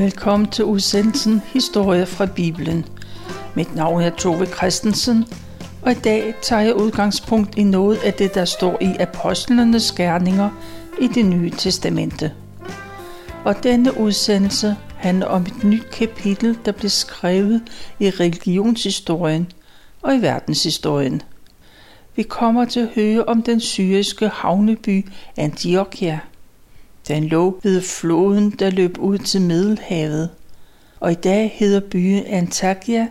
Velkommen til udsendelsen Historie fra Bibelen. Mit navn er Tove Christensen, og i dag tager jeg udgangspunkt i noget af det, der står i Apostlenes Gerninger i det nye testamente. Og denne udsendelse handler om et nyt kapitel, der blev skrevet i religionshistorien og i verdenshistorien. Vi kommer til at høre om den syriske havneby Antiochia – den lå ved floden, der løb ud til Middelhavet, og i dag hedder byen Antakya,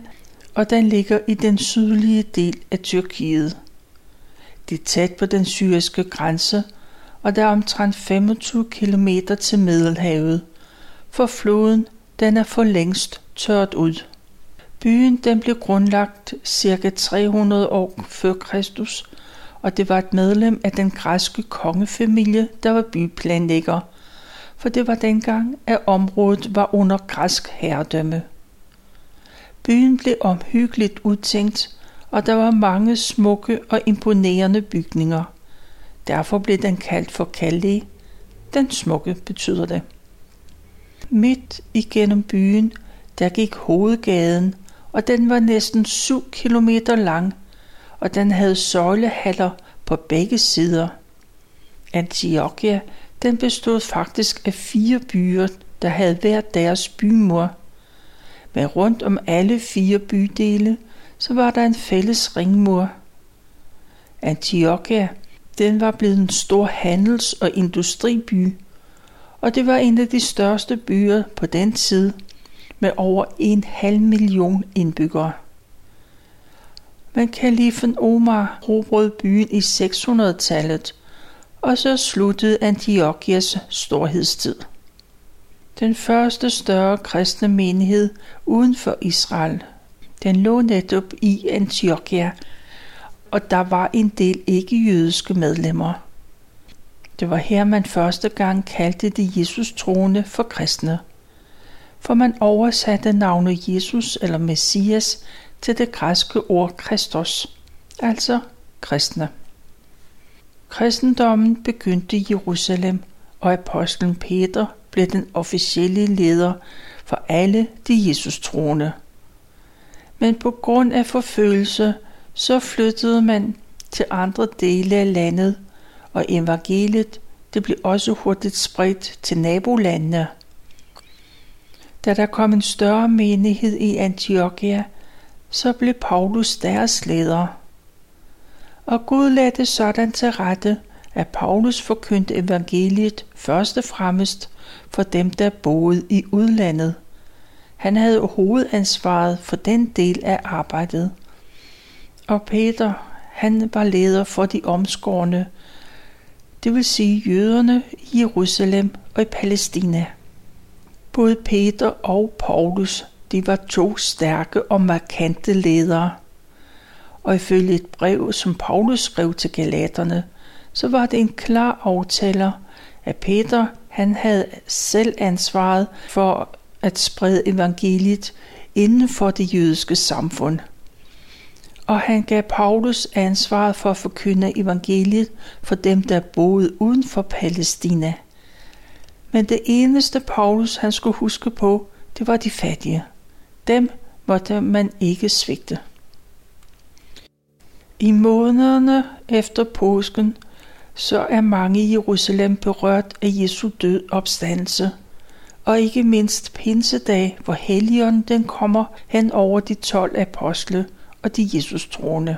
og den ligger i den sydlige del af Tyrkiet. Det er tæt på den syriske grænse, og der er omtrent 25 km til Middelhavet, for floden den er for længst tørt ud. Byen den blev grundlagt ca. 300 år før Kristus, og det var et medlem af den græske kongefamilie, der var byplanlægger, for det var dengang, at området var under græsk herredømme. Byen blev omhyggeligt udtænkt, og der var mange smukke og imponerende bygninger. Derfor blev den kaldt for Calais. Den smukke betyder det. Midt igennem byen, der gik hovedgaden, og den var næsten 7 kilometer lang, og den havde søjlehaller på begge sider. Antiochia den bestod faktisk af fire byer, der havde hver deres bymur. Men rundt om alle fire bydele, så var der en fælles ringmur. Antiochia, den var blevet en stor handels- og industriby, og det var en af de største byer på den tid, med over en halv million indbyggere. Men kalifen Omar robrød byen i 600-tallet, og så sluttede Antiochias storhedstid. Den første større kristne menighed uden for Israel, den lå netop i Antiochia, og der var en del ikke-jødiske medlemmer. Det var her, man første gang kaldte de Jesus troende for kristne. For man oversatte navnet Jesus eller Messias til det græske ord Kristus, altså kristne. Kristendommen begyndte i Jerusalem, og apostlen Peter blev den officielle leder for alle de Jesus troende. Men på grund af forfølgelse, så flyttede man til andre dele af landet, og evangeliet det blev også hurtigt spredt til nabolandene. Da der kom en større menighed i Antiochia, så blev Paulus deres leder og Gud lagde det sådan til rette, at Paulus forkyndte evangeliet først og fremmest for dem, der boede i udlandet. Han havde hovedansvaret for den del af arbejdet. Og Peter, han var leder for de omskårne, det vil sige jøderne i Jerusalem og i Palæstina. Både Peter og Paulus, de var to stærke og markante ledere og ifølge et brev, som Paulus skrev til galaterne, så var det en klar aftaler, at Peter han havde selv ansvaret for at sprede evangeliet inden for det jødiske samfund. Og han gav Paulus ansvaret for at forkynde evangeliet for dem, der boede uden for Palæstina. Men det eneste Paulus han skulle huske på, det var de fattige. Dem måtte man ikke svigte. I månederne efter påsken, så er mange i Jerusalem berørt af Jesu død opstandelse, og ikke mindst pinsedag, hvor helligånden den kommer hen over de 12 apostle og de Jesus troende.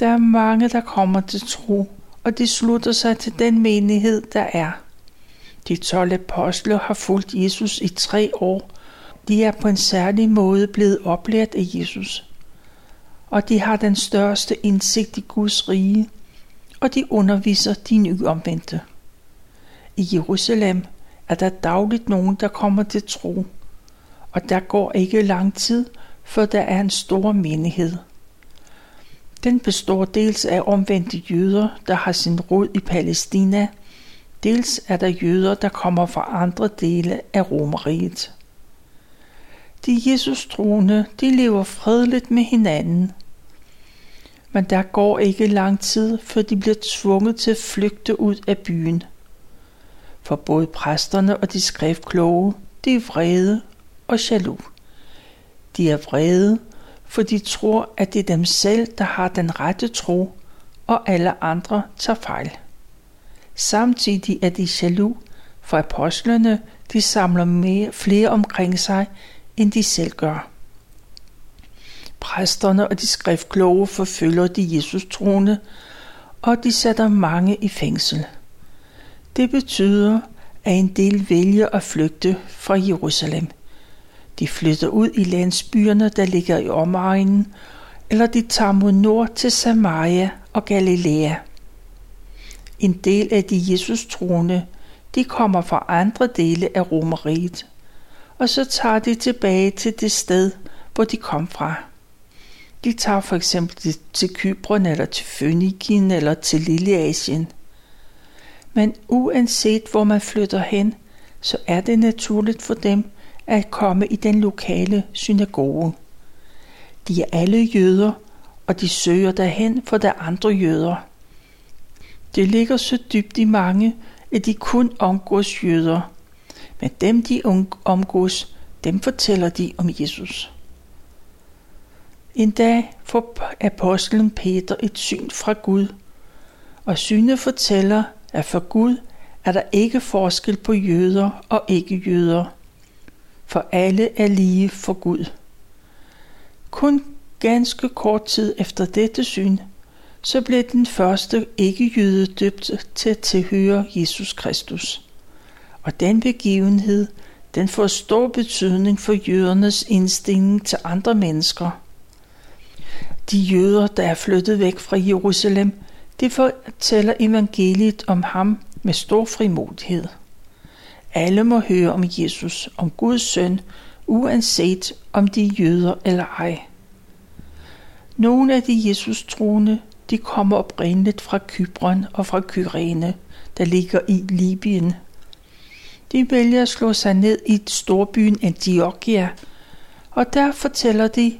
Der er mange, der kommer til tro, og de slutter sig til den menighed, der er. De 12 apostle har fulgt Jesus i tre år. De er på en særlig måde blevet oplært af Jesus og de har den største indsigt i Guds rige, og de underviser de nyomvendte. I Jerusalem er der dagligt nogen, der kommer til tro, og der går ikke lang tid, før der er en stor menighed. Den består dels af omvendte jøder, der har sin rod i Palæstina, dels er der jøder, der kommer fra andre dele af Romeriet. De Jesus troende, de lever fredeligt med hinanden, men der går ikke lang tid, før de bliver tvunget til at flygte ud af byen. For både præsterne og de skriftkloge, de er vrede og jaloux. De er vrede, for de tror, at det er dem selv, der har den rette tro, og alle andre tager fejl. Samtidig er de jaloux, for apostlene de samler mere, flere omkring sig, end de selv gør. Præsterne og de skriftkloge forfølger de Jesus troende, og de sætter mange i fængsel. Det betyder, at en del vælger at flygte fra Jerusalem. De flytter ud i landsbyerne, der ligger i omegnen, eller de tager mod nord til Samaria og Galilea. En del af de Jesus troende, de kommer fra andre dele af Romeriet, og så tager de tilbage til det sted, hvor de kom fra. De tager for eksempel til Kypern eller til Fønikien eller til Lilleasien. Men uanset hvor man flytter hen, så er det naturligt for dem at komme i den lokale synagoge. De er alle jøder, og de søger derhen for der andre jøder. Det ligger så dybt i mange, at de kun omgås jøder. Men dem de omgås, dem fortæller de om Jesus. En dag får apostlen Peter et syn fra Gud, og synet fortæller, at for Gud er der ikke forskel på jøder og ikke-jøder, for alle er lige for Gud. Kun ganske kort tid efter dette syn, så blev den første ikke-jøde døbt til at tilhøre Jesus Kristus. Og den begivenhed, den får stor betydning for jødernes indstilling til andre mennesker – de jøder, der er flyttet væk fra Jerusalem, de fortæller evangeliet om ham med stor frimodighed. Alle må høre om Jesus, om Guds søn, uanset om de er jøder eller ej. Nogle af de Jesus troende, de kommer oprindeligt fra Kypron og fra Kyrene, der ligger i Libyen. De vælger at slå sig ned i storbyen Antiochia, og der fortæller de,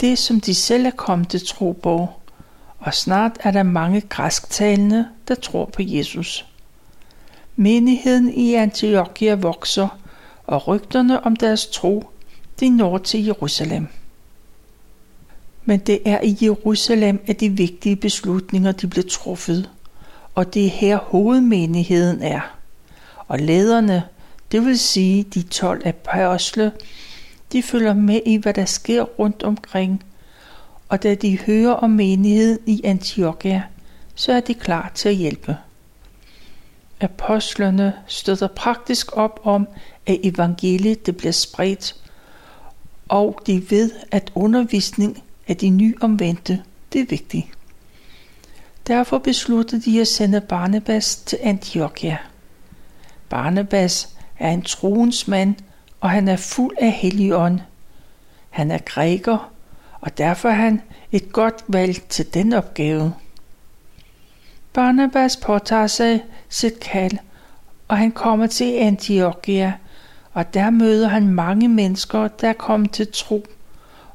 det, som de selv er kommet til tro på, og snart er der mange græsktalende, der tror på Jesus. Menigheden i Antiochia vokser, og rygterne om deres tro, de når til Jerusalem. Men det er i Jerusalem, at de vigtige beslutninger de blev truffet, og det er her hovedmenigheden er. Og lederne, det vil sige de 12 apostle, de følger med i, hvad der sker rundt omkring, og da de hører om menigheden i Antiochia, så er de klar til at hjælpe. Apostlerne støtter praktisk op om, at evangeliet det bliver spredt, og de ved, at undervisning af de nyomvendte, det er vigtigt. Derfor besluttede de at sende Barnabas til Antiochia. Barnabas er en troens mand, og han er fuld af helligånd. Han er græker, og derfor er han et godt valg til den opgave. Barnabas påtager sig sit kald, og han kommer til Antiochia, og der møder han mange mennesker, der er kommet til tro,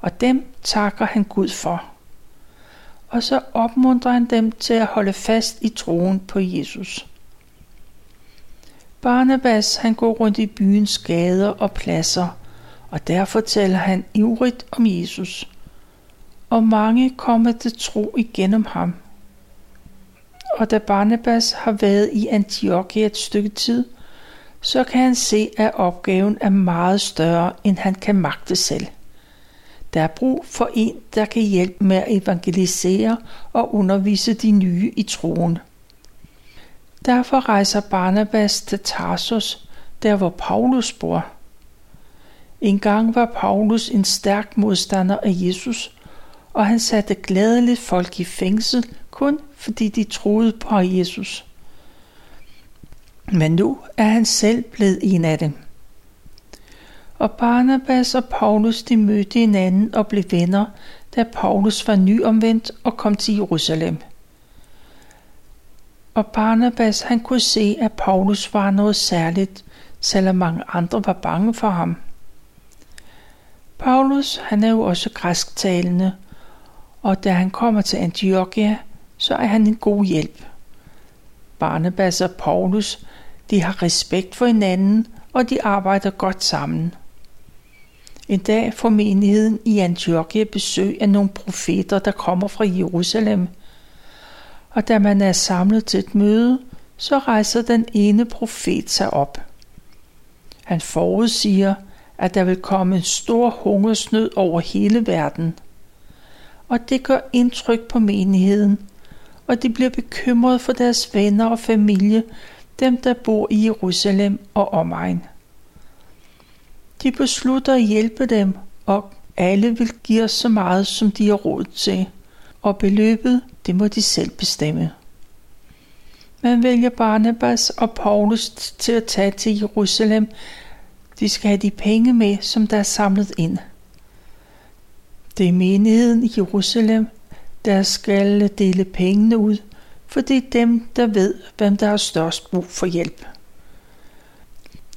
og dem takker han Gud for. Og så opmuntrer han dem til at holde fast i troen på Jesus. Barnabas han går rundt i byens gader og pladser, og der fortæller han ivrigt om Jesus. Og mange kommer til tro igennem ham. Og da Barnabas har været i Antiochia et stykke tid, så kan han se, at opgaven er meget større, end han kan magte selv. Der er brug for en, der kan hjælpe med at evangelisere og undervise de nye i troen. Derfor rejser Barnabas til Tarsus, der hvor Paulus bor. En gang var Paulus en stærk modstander af Jesus, og han satte gladeligt folk i fængsel, kun fordi de troede på Jesus. Men nu er han selv blevet en af dem. Og Barnabas og Paulus de mødte hinanden og blev venner, da Paulus var nyomvendt og kom til Jerusalem og Barnabas han kunne se, at Paulus var noget særligt, selvom mange andre var bange for ham. Paulus han er jo også græsktalende, og da han kommer til Antiochia, så er han en god hjælp. Barnabas og Paulus, de har respekt for hinanden, og de arbejder godt sammen. En dag får menigheden i Antiochia besøg af nogle profeter, der kommer fra Jerusalem. Og da man er samlet til et møde, så rejser den ene profet sig op. Han forudsiger, at der vil komme en stor hungersnød over hele verden. Og det gør indtryk på menigheden, og de bliver bekymret for deres venner og familie, dem der bor i Jerusalem og omegn. De beslutter at hjælpe dem, og alle vil give os så meget, som de har råd til, og beløbet, det må de selv bestemme. Man vælger Barnabas og Paulus til at tage til Jerusalem. De skal have de penge med, som der er samlet ind. Det er menigheden i Jerusalem, der skal dele pengene ud, for det er dem, der ved, hvem der har størst brug for hjælp.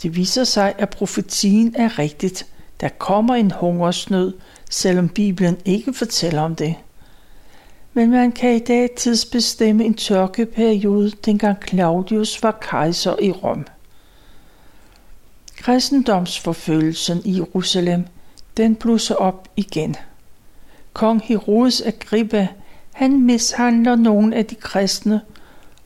Det viser sig, at profetien er rigtigt. Der kommer en hungersnød, selvom Bibelen ikke fortæller om det. Men man kan i dag tidsbestemme en tørkeperiode, dengang Claudius var kejser i Rom. Kristendomsforfølgelsen i Jerusalem, den blusser op igen. Kong Herodes Agrippa, han mishandler nogle af de kristne,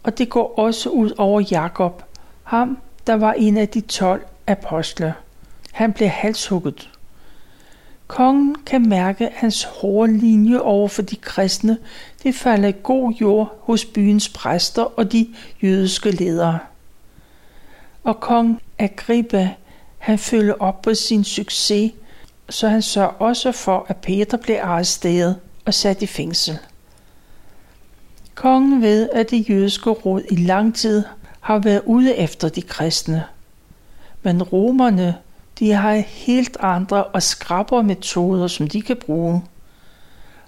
og det går også ud over Jakob, ham der var en af de tolv apostle. Han blev halshugget. Kongen kan mærke hans hårde linje over for de kristne. Det falder i god jord hos byens præster og de jødiske ledere. Og kong Agrippa, han følger op på sin succes, så han sørger også for, at Peter blev arresteret og sat i fængsel. Kongen ved, at det jødiske råd i lang tid har været ude efter de kristne. Men romerne, de har helt andre og skrappere metoder, som de kan bruge.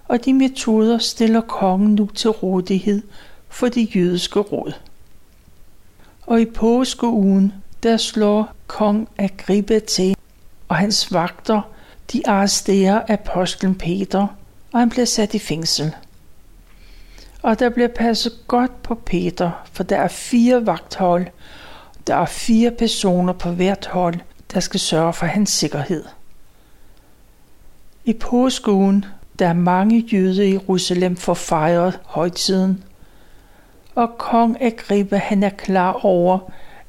Og de metoder stiller kongen nu til rådighed for de jødiske råd. Og i påskeugen, der slår kong Agrippa til, og hans vagter, de arresterer apostlen Peter, og han bliver sat i fængsel og der bliver passet godt på Peter, for der er fire vagthold. Der er fire personer på hvert hold, der skal sørge for hans sikkerhed. I påskuen, der mange jøder i Jerusalem for fejret højtiden, og kong Agrippa han er klar over,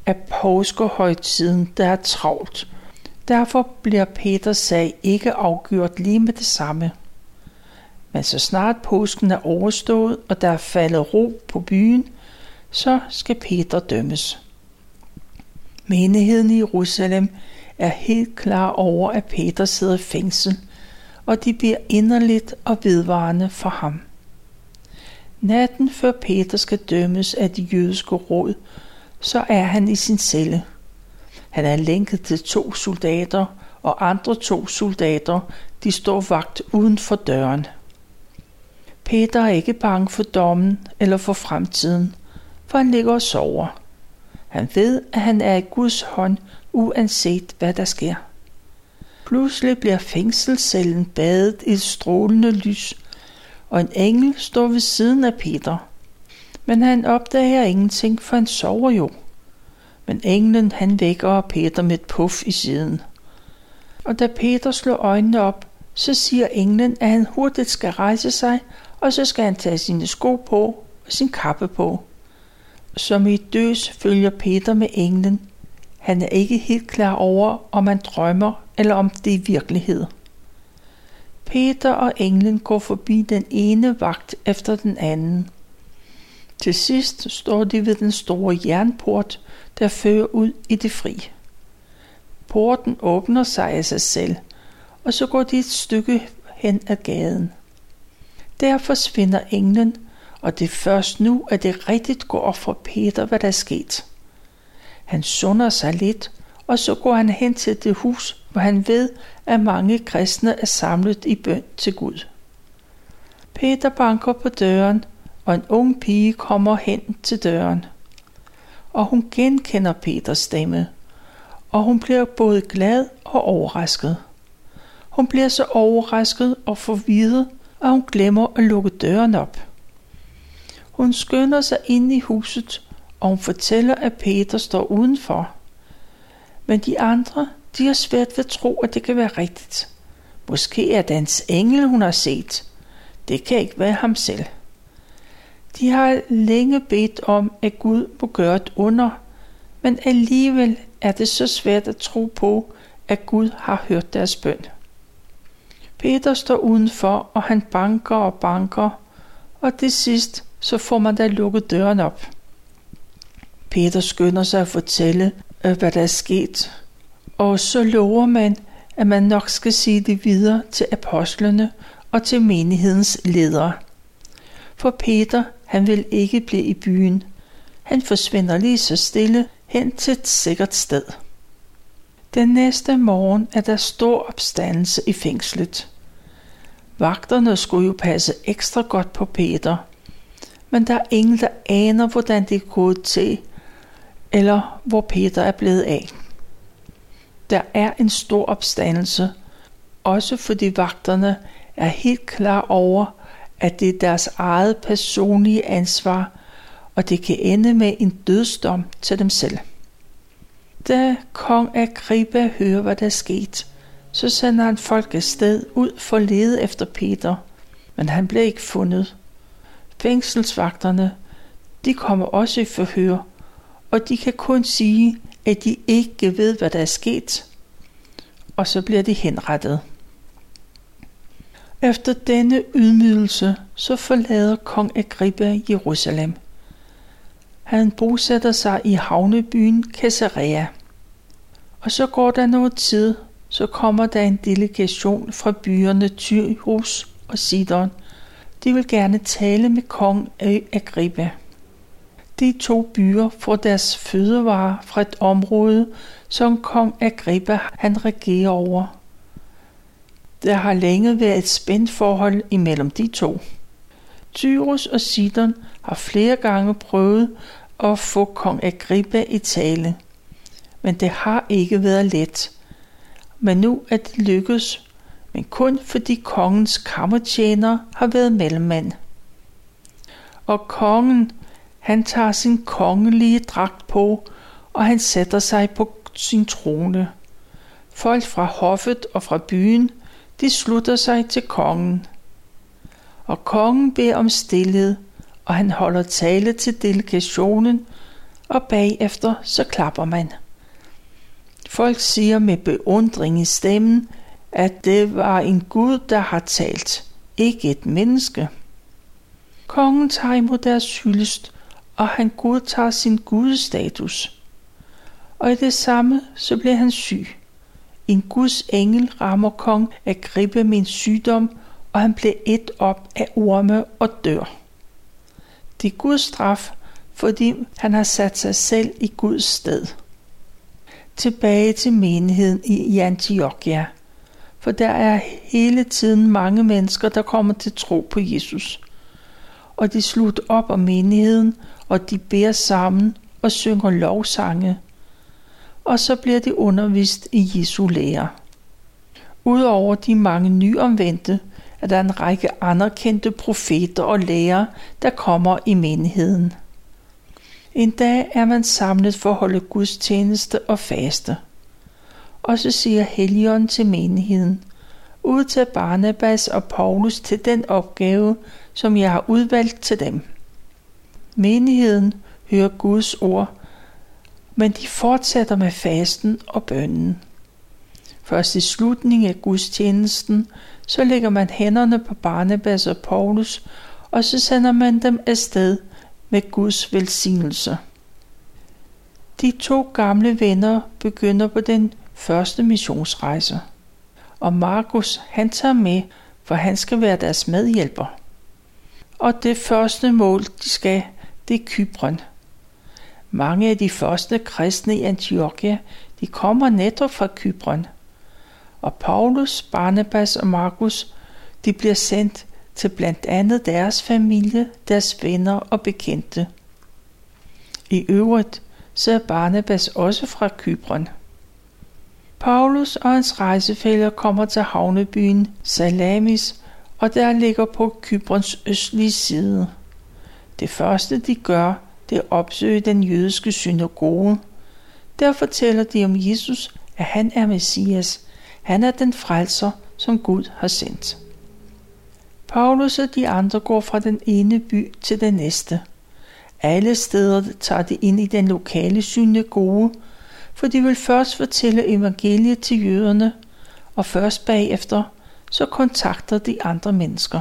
at påskehøjtiden der er travlt. Derfor bliver Peters sag ikke afgjort lige med det samme. Men så snart påsken er overstået, og der er faldet ro på byen, så skal Peter dømmes. Menigheden i Jerusalem er helt klar over, at Peter sidder i fængsel, og de bliver inderligt og vedvarende for ham. Natten før Peter skal dømmes af de jødiske råd, så er han i sin celle. Han er lænket til to soldater, og andre to soldater, de står vagt uden for døren. Peter er ikke bange for dommen eller for fremtiden, for han ligger og sover. Han ved, at han er i Guds hånd, uanset hvad der sker. Pludselig bliver fængselscellen badet i et strålende lys, og en engel står ved siden af Peter. Men han opdager ingenting, for han sover jo. Men englen han vækker Peter med et puff i siden. Og da Peter slår øjnene op, så siger englen, at han hurtigt skal rejse sig og så skal han tage sine sko på og sin kappe på. Som i døs følger Peter med englen. Han er ikke helt klar over, om han drømmer eller om det er virkelighed. Peter og englen går forbi den ene vagt efter den anden. Til sidst står de ved den store jernport, der fører ud i det fri. Porten åbner sig af sig selv, og så går de et stykke hen ad gaden. Der forsvinder englen, og det er først nu, at det rigtigt går op for Peter, hvad der er sket. Han sunder sig lidt, og så går han hen til det hus, hvor han ved, at mange kristne er samlet i bøn til Gud. Peter banker på døren, og en ung pige kommer hen til døren. Og hun genkender Peters stemme, og hun bliver både glad og overrasket. Hun bliver så overrasket og forvirret, at hun glemmer at lukke døren op. Hun skynder sig ind i huset, og hun fortæller, at Peter står udenfor. Men de andre, de har svært ved at tro, at det kan være rigtigt. Måske er det hans engel, hun har set. Det kan ikke være ham selv. De har længe bedt om, at Gud må gøre et under, men alligevel er det så svært at tro på, at Gud har hørt deres bøn. Peter står udenfor, og han banker og banker, og til sidst så får man da lukket døren op. Peter skynder sig at fortælle, øh, hvad der er sket, og så lover man, at man nok skal sige det videre til apostlene og til menighedens ledere. For Peter, han vil ikke blive i byen. Han forsvinder lige så stille hen til et sikkert sted. Den næste morgen er der stor opstandelse i fængslet. Vagterne skulle jo passe ekstra godt på Peter, men der er ingen, der aner, hvordan det er gået til, eller hvor Peter er blevet af. Der er en stor opstandelse, også fordi vagterne er helt klar over, at det er deres eget personlige ansvar, og det kan ende med en dødsdom til dem selv. Da kong Agrippa hører, hvad der er sket, så sender han folk afsted ud for at lede efter Peter, men han blev ikke fundet. Fængselsvagterne, de kommer også i forhør, og de kan kun sige, at de ikke ved, hvad der er sket, og så bliver de henrettet. Efter denne ydmygelse, så forlader kong Agrippa Jerusalem. Han bosætter sig i havnebyen Caesarea. Og så går der noget tid, så kommer der en delegation fra byerne Tyrus og Sidon. De vil gerne tale med kong Agrippa. De to byer får deres fødevarer fra et område, som kong Agrippa han regerer over. Der har længe været et spændt forhold imellem de to. Tyrus og Sidon har flere gange prøvet at få kong Agrippa i tale, men det har ikke været let. Men nu er det lykkedes, men kun fordi kongens kammertjener har været mellemmand. Og kongen, han tager sin kongelige dragt på, og han sætter sig på sin trone. Folk fra hoffet og fra byen de slutter sig til kongen. Og kongen beder om stillhed, og han holder tale til delegationen, og bagefter så klapper man. Folk siger med beundring i stemmen, at det var en Gud, der har talt, ikke et menneske. Kongen tager imod deres hyldest, og han godtager sin gudestatus. Og i det samme, så bliver han syg. En Guds engel rammer kong at gribe min sygdom, og han blev et op af orme og dør. Det er Guds straf, fordi han har sat sig selv i Guds sted. Tilbage til menigheden i Antiochia, for der er hele tiden mange mennesker, der kommer til tro på Jesus. Og de slutter op om menigheden, og de beder sammen og synger lovsange – og så bliver de undervist i Jesu lære. Udover de mange nyomvendte, er der en række anerkendte profeter og lærere, der kommer i menigheden. En dag er man samlet for at holde Guds tjeneste og faste. Og så siger Helion til menigheden, ud til Barnabas og Paulus til den opgave, som jeg har udvalgt til dem. Menigheden hører Guds ord men de fortsætter med fasten og bønnen. Først i slutningen af gudstjenesten, så lægger man hænderne på Barnabas og Paulus, og så sender man dem afsted med Guds velsignelse. De to gamle venner begynder på den første missionsrejse, og Markus han tager med, for han skal være deres medhjælper. Og det første mål, de skal, det er Kypern – mange af de første kristne i Antiochia, de kommer netop fra Kypern. Og Paulus, Barnabas og Markus, de bliver sendt til blandt andet deres familie, deres venner og bekendte. I øvrigt så er Barnabas også fra Kypern. Paulus og hans rejsefælder kommer til havnebyen Salamis, og der ligger på Kyprens østlige side. Det første de gør, det er opsøge den jødiske synagoge. Der fortæller de om Jesus, at han er Messias. Han er den frelser, som Gud har sendt. Paulus og de andre går fra den ene by til den næste. Alle steder tager de ind i den lokale synagoge, for de vil først fortælle evangeliet til jøderne, og først bagefter så kontakter de andre mennesker.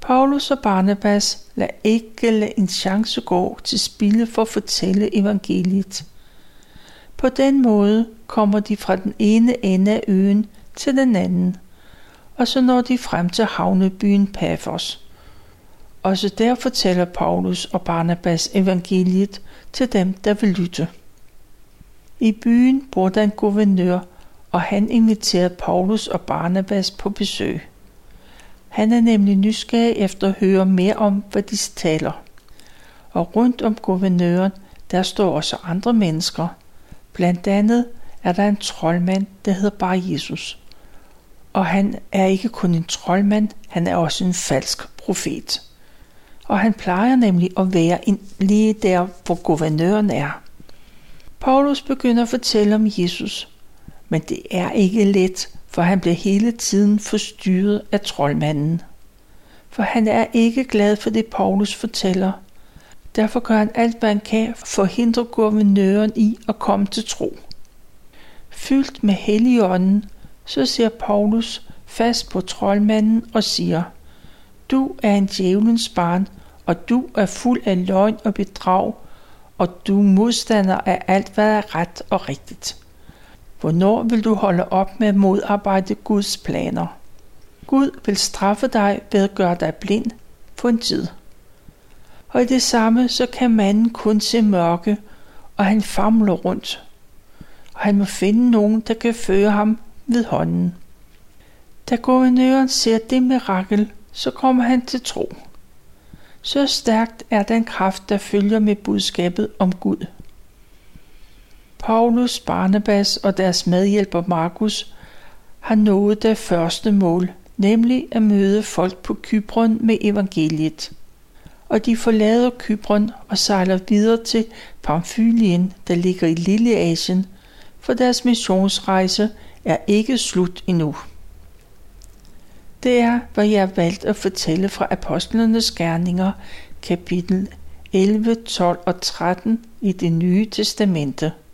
Paulus og Barnabas lader ikke lade en chance gå til spilde for at fortælle evangeliet. På den måde kommer de fra den ene ende af øen til den anden, og så når de frem til havnebyen Paphos. Også der fortæller Paulus og Barnabas evangeliet til dem, der vil lytte. I byen bor der en guvernør, og han inviterede Paulus og Barnabas på besøg. Han er nemlig nysgerrig efter at høre mere om, hvad de taler. Og rundt om guvernøren, der står også andre mennesker. Blandt andet er der en troldmand, der hedder bare Jesus. Og han er ikke kun en troldmand, han er også en falsk profet. Og han plejer nemlig at være lige der, hvor guvernøren er. Paulus begynder at fortælle om Jesus, men det er ikke let, for han bliver hele tiden forstyrret af troldmanden. For han er ikke glad for det, Paulus fortæller. Derfor gør han alt, hvad han kan for at hindre guvernøren i at komme til tro. Fyldt med helligånden, så ser Paulus fast på troldmanden og siger, Du er en djævelens barn, og du er fuld af løgn og bedrag, og du modstander af alt, hvad er ret og rigtigt. Hvornår vil du holde op med at modarbejde Guds planer? Gud vil straffe dig ved at gøre dig blind for en tid. Og i det samme så kan manden kun se mørke, og han famler rundt. Og han må finde nogen, der kan føre ham ved hånden. Da guvernøren ser det mirakel, så kommer han til tro. Så stærkt er den kraft, der følger med budskabet om Gud. Paulus, Barnabas og deres medhjælper Markus har nået det første mål, nemlig at møde folk på Kybron med evangeliet. Og de forlader Kybron og sejler videre til Pamfylien, der ligger i Lilleasien, for deres missionsrejse er ikke slut endnu. Det er, hvad jeg har valgt at fortælle fra Apostlenes Gerninger, kapitel 11, 12 og 13 i det nye testamente –